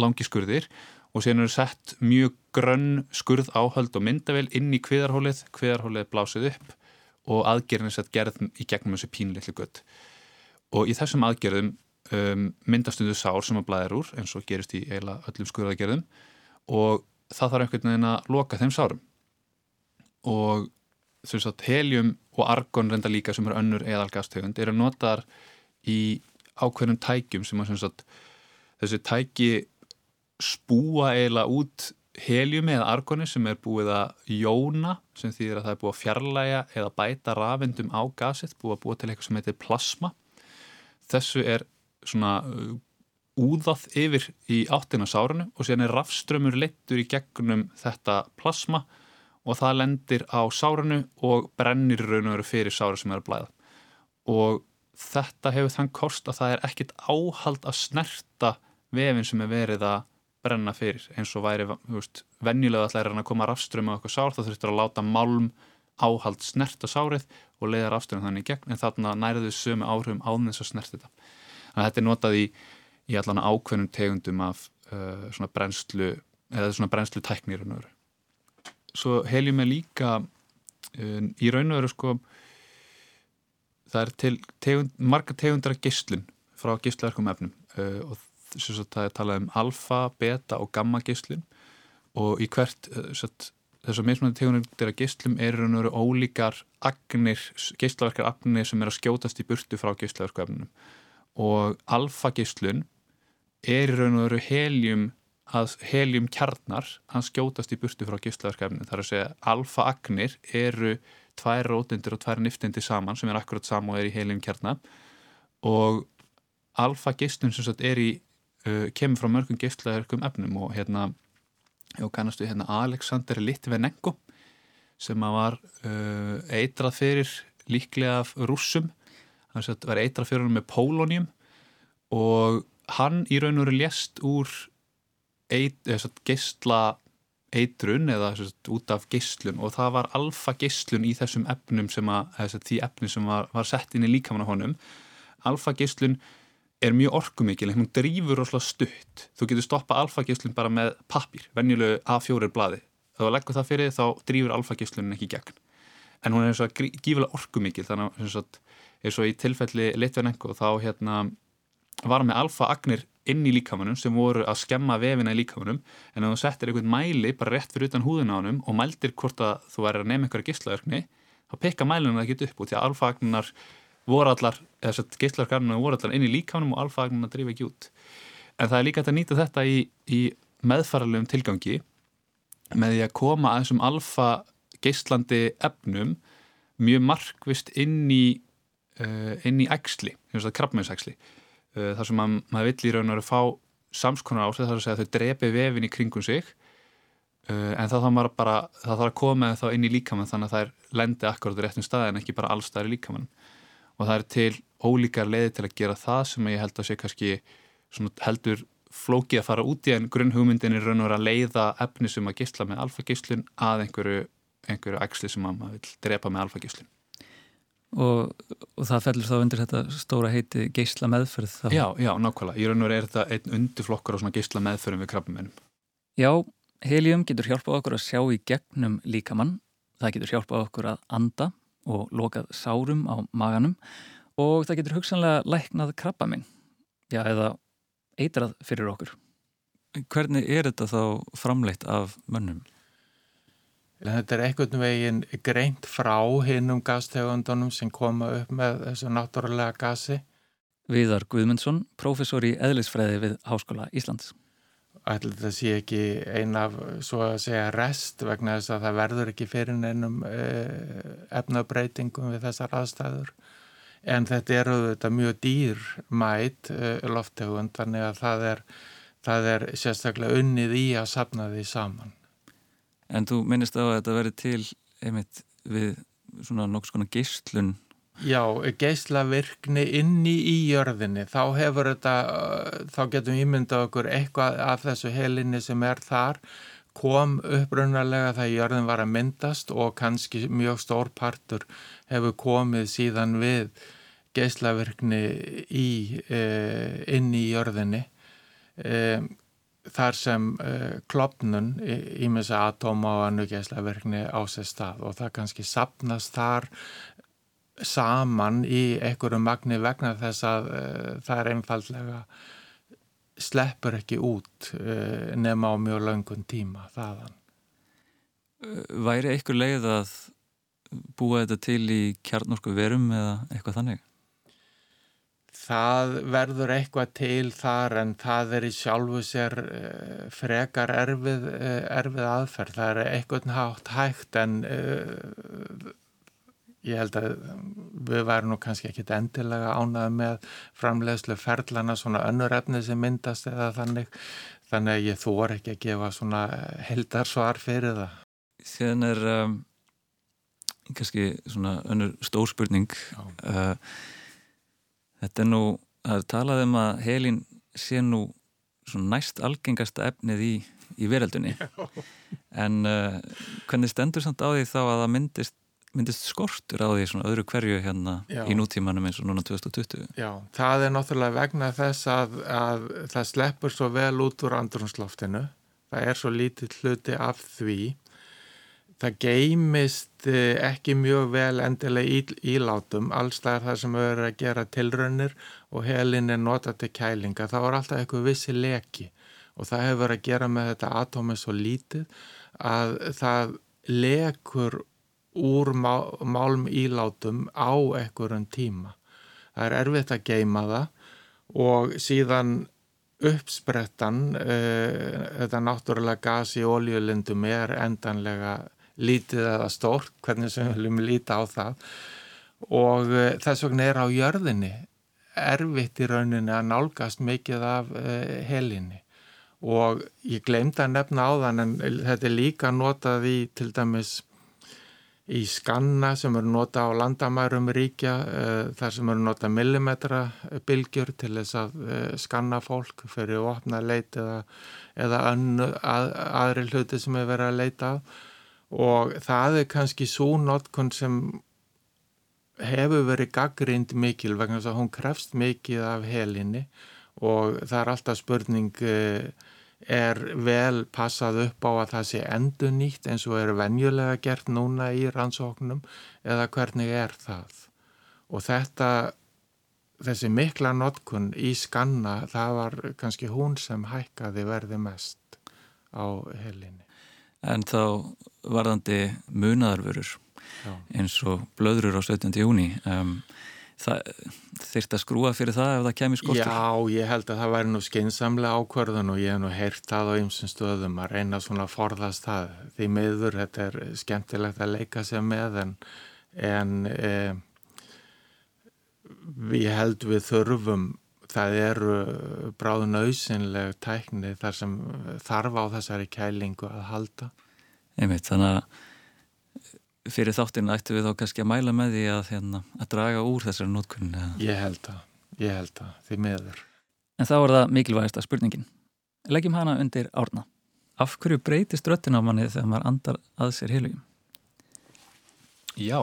langi skurðir og síðan eru sett mjög grönn skurð áhöld og myndavel inn í kviðarhólið, kviðarhólið blásið upp og aðgerðin er sett gerð í gegnum þessu pínleikli gött. Og í þessum aðgerðum um, myndastundu sár sem að blæðir úr, eins og gerist í eiginlega öllum skurðagerðum og það þarf einhvern veginn að loka þeim sárum. Og þess að helium og argon reynda líka sem er önnur eðalgastegund eru notaðar í ákveðnum tækjum sem að sagt, þessi tæki spúa eiginlega út heliumi eða argoni sem er búið að jóna sem þýðir að það er búið að fjarlæga eða bæta rafindum á gasið, búið að búið til eitthvað sem heitir plasma. Þessu er svona uh, úðað yfir í áttina sárunu og síðan er rafströmmur leittur í gegnum þetta plasma og það lendir á sárunu og brennir raun og veru fyrir sáru sem er að blæða. Og þetta hefur þann kost að það er ekkit áhald að snerta vefin sem er verið að brenna fyrir eins og væri veist, venjulega allar er hann að koma rafströmm á eitthvað sár þá þurftur að láta málm áhald snerta sárið og leiða rafströmm þannig gegn en þarna nærðu sömu áhrifum áðins að snerta þetta. Að þetta er notað í í allan ákveðnum tegundum af uh, svona brennslu eða svona brennslu tæknir svo helium er líka uh, í raun og veru sko það er til tegund, marga tegundar gistlun frá gistlaverkum efnum. Uh, og að það er talað um alfa, beta og gamma gistlun og í hvert uh, þessar mismunandi tegundir af gistlum eru raun og veru ólíkar agnir, gistlaverkar agnir sem er að skjótast í burtu frá gistlaverku efnum og alfa gistlun er í raun og veru helium að helium kjarnar hann skjótast í burtu frá gíslaverkefni þar að segja alfa agnir eru tvær rótindir og tvær niftindir saman sem er akkurat saman og er í helium kjarnar og alfa gíslun sem sagt er í uh, kemur frá mörgum gíslaverkum efnum og hérna og kannastu hérna Alexander Litvenenko sem að var uh, eitrað fyrir líklega af rússum hann var eitrað fyrir hann með pólónium og hann í raun og veru lést úr geistla eitrun eða sagt, út af geistlun og það var alfa geistlun í þessum efnum sem að, sagt, því efnum sem var, var sett inn í líkamann á honum. Alfa geistlun er mjög orkumikil hún drýfur rosalega stutt. Þú getur stoppa alfa geistlun bara með pappir venjulegu A4 bladi þá leggur það fyrir þá drýfur alfa geistlun ekki gegn en hún er eins og gífilega orkumikil þannig að eins og í tilfelli litvenengu þá hérna var með alfa-agnir inn í líkamannum sem voru að skemma vefina í líkamannum en þú settir einhvern mæli bara rétt fyrir utan húðun á hannum og mældir hvort að þú er að nefna einhverja gíslaverkni þá pekka mælinu það ekki upp út því að alfa-agninar voru allar, eða þess að gíslaverkarnar voru allar inn í líkamannum og alfa-agninar drifa ekki út. En það er líka að nýta þetta í, í meðfaralegum tilgangi með því að koma að þessum alfa-gíslandi efnum mjög markvist inn í uh, inn í ægsli, krabbmeinsægsli uh, þar sem mað, maður vill í raun og veru fá samskonar ásett þar að segja að þau drefi vefin í kringum sig uh, en þá þarf maður bara, það þarf að koma þá inn í líkamann þannig að það er lendi akkurat á réttum stað en ekki bara allstaðar í líkamann. Og það er til ólíkar leiði til að gera það sem ég held að sé kannski heldur flókið að fara út í en grunn hugmyndin er raun og veru að leiða efni sem að gísla með alfagíslun að einhverju, einhverju ægsli sem maður vil drepa með alfagíslun Og, og það fellur þá undir þetta stóra heiti geysla meðferð þá. Já, já, nákvæmlega. Í raun og veru er þetta einn undirflokkar á svona geysla meðferðum við krabbumennum. Já, helium getur hjálpað okkur að sjá í gegnum líkamann. Það getur hjálpað okkur að anda og lokað sárum á maganum og það getur hugsanlega læknað krabbaminn. Já, eða eitrað fyrir okkur. Hvernig er þetta þá framleitt af mönnum? Þetta er einhvern veginn greint frá hinnum gastegundunum sem koma upp með þessu náttúrulega gasi. Viðar Guðmundsson, professor í eðlisfræði við Háskóla Íslands. Ætla þetta sé ekki eina af, svo að segja, rest vegna þess að það verður ekki fyrir neinum eh, efnabreitingum við þessar aðstæður. En þetta eru þetta mjög dýr mæt eh, loftegund, þannig að það er, það er sérstaklega unnið í að sapna því saman. En þú minnist á að þetta verið til einmitt við svona nokks konar geyslun. Já, geyslavirkni inni í jörðinni. Þá hefur þetta, þá getum ímyndað okkur eitthvað af þessu helinni sem er þar kom upprunnalega þegar jörðin var að myndast og kannski mjög stór partur hefur komið síðan við geyslavirkni í, e, inn í jörðinni. E, þar sem uh, klopnun ímessa atóma og annugjæslaverkni á sér stað og það kannski sapnast þar saman í einhverju magni vegna þess að uh, það er einfallega sleppur ekki út uh, nema á mjög langun tíma þaðan. Væri einhver leið að búa þetta til í kjarnorku verum eða eitthvað þannig? Það verður eitthvað til þar en það er í sjálfu sér uh, frekar erfið, uh, erfið aðferð. Það er eitthvað hátt hægt en uh, ég held að við værum nú kannski ekkit endilega ánað með framleiðslu ferlana svona önnur efni sem myndast eða þannig. Þannig að ég þór ekki að gefa svona heldarsvar fyrir það. Síðan er um, kannski svona önnur stórspurning. Já Þetta er nú, það er talað um að helin sé nú næst algengasta efnið í, í veröldunni en uh, hvernig stendur samt á því þá að það myndist myndist skortur á því svona öðru hverju hérna Já. í nútímanum eins og núna 2020 Já, það er náttúrulega vegna þess að, að það sleppur svo vel út úr andrumsloftinu. Það er svo lítið hluti af því. Það geymist eh, ekki mjög vel endilega ílátum. Alls það er það sem erum að gera tilraunir og helin er notað til kælinga. Það var alltaf eitthvað vissi leki og það hefur að gera með þetta atómi svo lítið að það lekur úr má, málm ílátum á einhverjum tíma. Það er erfitt að geima það og síðan uppsprettan, uh, þetta náttúrulega gas í oljulindum er endanlega lítið eða stórt, hvernig sem við viljum líta á það. Og uh, þess vegna er á jörðinni erfitt í rauninni að nálgast mikið af uh, helinni. Og ég glemd að nefna á þann en þetta er líka notað í til dæmis í skanna sem eru nota á landamærum ríkja uh, þar sem eru nota millimetra bylgjur til þess að skanna fólk fyrir að opna leit eða, eða að, aðri hluti sem er verið að leita af og það er kannski svo notkun sem hefur verið gaggrind mikil vegna þess að hún krefst mikið af helinni. Og það er alltaf spurning uh, er vel passað upp á að það sé endur nýtt eins og er venjulega gert núna í rannsóknum? Eða hvernig er það? Og þetta þessi mikla notkun í skanna það var kannski hún sem hækkaði verði mest á helinni En þá varðandi munaðarvörur Já. eins og blöðrur á 17. júni um, þyrst að skrúa fyrir það ef það kemur skortur Já, ég held að það væri nú skeinsamlega ákvörðun og ég hef nú heyrt það á ymsum stöðum að reyna svona að forðast það því miður, þetta er skemmtilegt að leika sér með en, en e, ég held við þurfum það eru bráðun auðsynleg tækni þar sem þarf á þessari kælingu að halda. Einmitt, þannig að fyrir þáttinn ættu við þá kannski að mæla með því að, hérna, að draga úr þessari nótkunn Ég held að, ég held að, því miður. En þá er það mikilvægasta spurningin. Leggjum hana undir árna. Af hverju breytist röttin á manni þegar maður andar að sér heilugum? Já,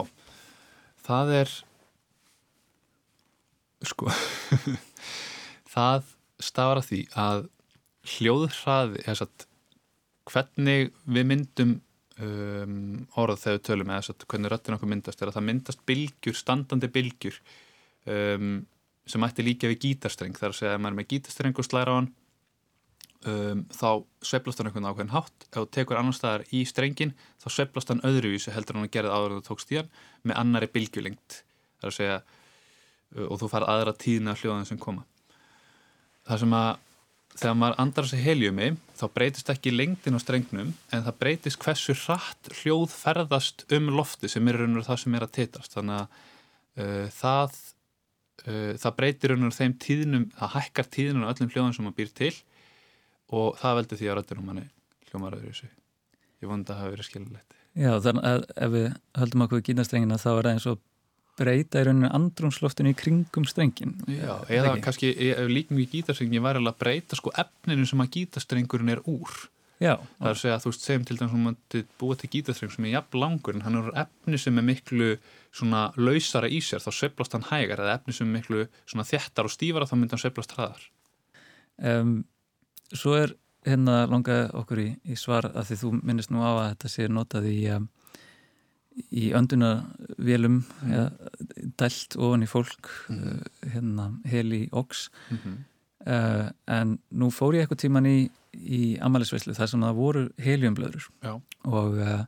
það er sko það stafar að því að hljóðhraði eða satt, hvernig við myndum um, orð þegar við tölum eða satt, hvernig röttin okkur myndast er að það myndast bylgjur, standandi bylgjur um, sem ætti líka við gítarstreng. Þar að segja að maður er með gítarstreng og slæra á hann um, þá sveplast hann einhvern ákveðin hátt. Ef þú tekur annar staðar í strengin þá sveplast hann öðruvísu heldur hann að gera áður en þú tókst í hann með annari bylgjulengt þar að segja uh, og þú far aðra tíðna hljóðan sem koma það sem að þegar maður andar þessi heljumi þá breytist ekki lengdin á strengnum en það breytist hversu hratt hljóð ferðast um lofti sem er raun og það sem er að titast þannig að uh, það uh, það breytir raun og þeim tíðnum það hækkar tíðnum á öllum hljóðan sem maður býr til og það veldur því að röttir um manni hljómar öðru þessu ég vond að það hafi verið skilulegt Já, þannig að ef við höldum okkur gítarstrengina þá er það eins og breyta í rauninu andrumsloftinu í kringum strengin Já, eða ekki? kannski ef líkum við gítarstrengin væri alveg að breyta sko efninu sem að gítarstrengurinn er úr. Já, það er að segja að þú veist, segjum til dæmis að maður búa til gítarstreng sem er jafn langur en hann er efni sem er miklu svona lausara í sér, þá sveiflast hann hægar eða efni sem er miklu svona þjættar og stífara þá myndi hann sveiflast hraðar. Um, Svo er hérna langaði okkur í, í svar að því þú minnist nú á að þetta sé notað í um, í öndunavélum Mm. eða dælt ofan í fólk Mhm. uh, hérna heli ox mm -hmm. uh, en nú fór ég eitthvað tíman í, í amalisveislu þar sem það voru heliumblöður Já. og uh,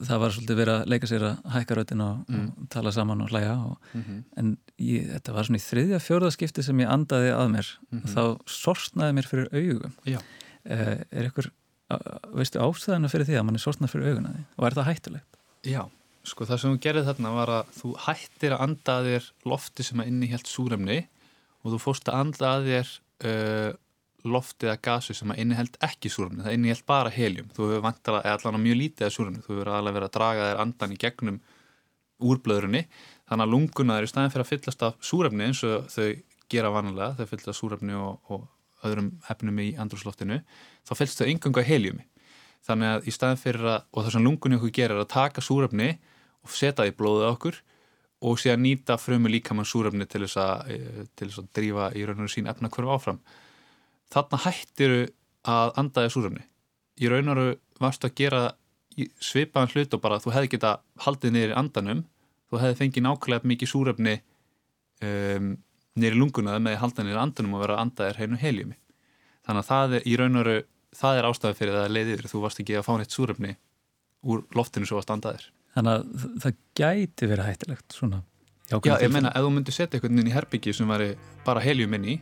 það var svolítið verið að leika sér að hækka röttin og, Mm. og tala saman og hlæja og, Mm -hmm. en ég, þetta var svona í þriðja fjórðaskipti sem ég andaði að mér Mhm. þá sortnaði mér fyrir augum uh, er ykkur veistu ástæðina fyrir því að mann er sortnað fyrir auguna því og er það hættulegt? Já, sko það sem þú gerði þarna var að þú hættir að anda að þér lofti sem að inni helt súrefni og þú fórst að anda að þér uh, lofti eða gasi sem að inni held ekki súrefni, það inni held bara helium. Þú hefur vantala, eða allan á mjög lítið að súrefni. Þú hefur alveg verið að draga þér andan í gegnum úrblöðrunni, þannig að lunguna er í staðin fyrir að fyllast af súrefni eins og þau gera vanalega, þau fyllast af súrefni og, og öðrum efnum í andrúsloftinu, þá fyllst þau engunga heliumi þannig að í staðin fyrir að, og það sem lungunni okkur gerir er að taka súrefni og setja það í blóðið okkur og sé að nýta frumu líkamann súrefni til þess að, eh, til þess að drífa í raun og sín efna hverju áfram. Þarna hættiru að andaði súrefni. Í raun og veru varstu að gera svipaðan hlut og bara þú hefði geta haldið í andanum, þú hefði fengið nákvæmlega mikið súrefni um, niður í lunguna með að halda í andanum og vera að andaðir heinu heljumi. Þannig að það er í raun og veru, það er ástæði fyrir það að leiðir þú varst ekki að fá neitt súrefni úr loftinu svo að standaðir. Þannig að það gæti verið hættilegt svona. Já, ég meina, ef þú myndir setja einhvern veginn í herbyggi sem væri bara heljum inn í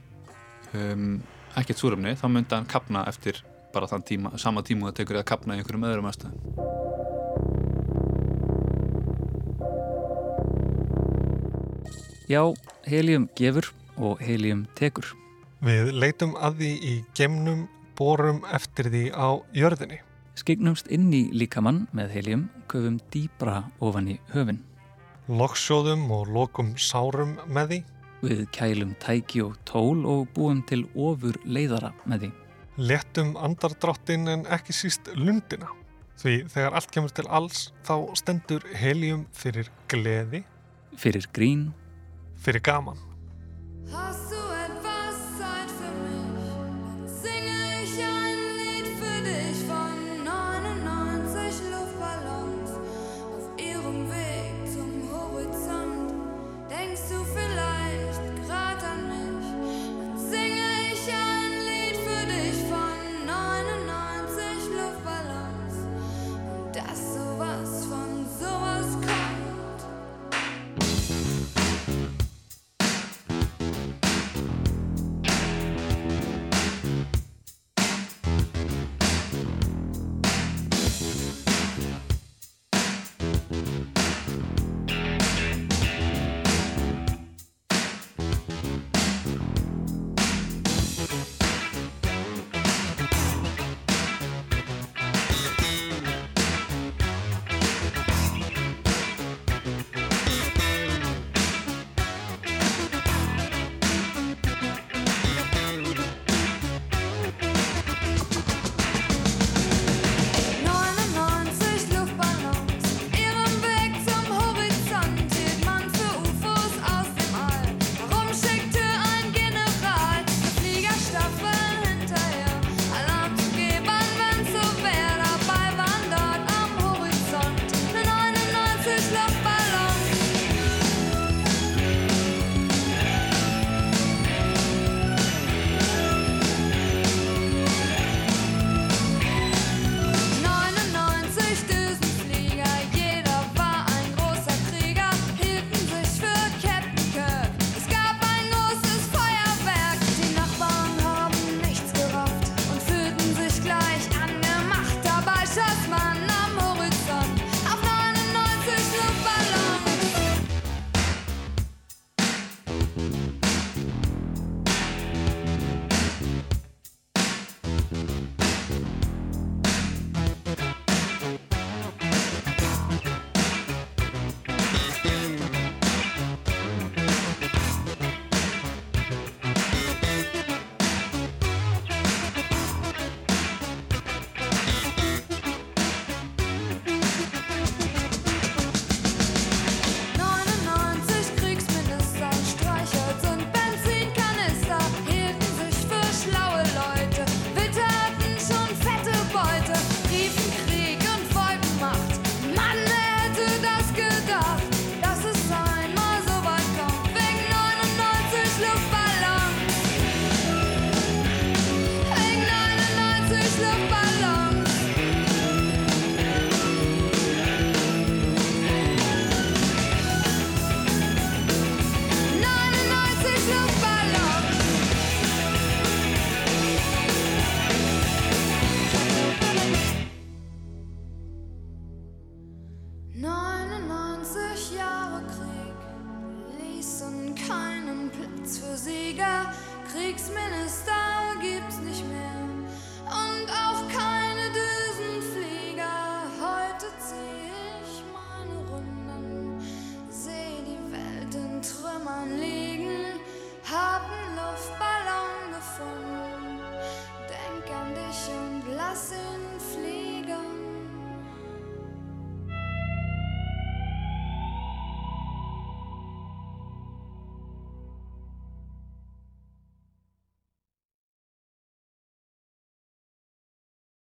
um, ekkert súrefni, þá myndi hann kapna eftir bara þann tíma, sama tíma það tekur það að kapna í einhverjum öðrum aðstæðum. Já, helium gefur og helium tekur. Við leitum að því í gemnum borum eftir því á jörðinni. Skignumst inn í líkamann með helium, köfum dýbra ofan í höfin. Lokksjóðum og lokum sárum með því. Við kælum tæki og tól og búum til ofur leiðara með því. Lettum andardráttin en ekki síst lundina. Því þegar allt kemur til alls þá stendur helium fyrir gleði, Fyrir grín, fyrir gaman.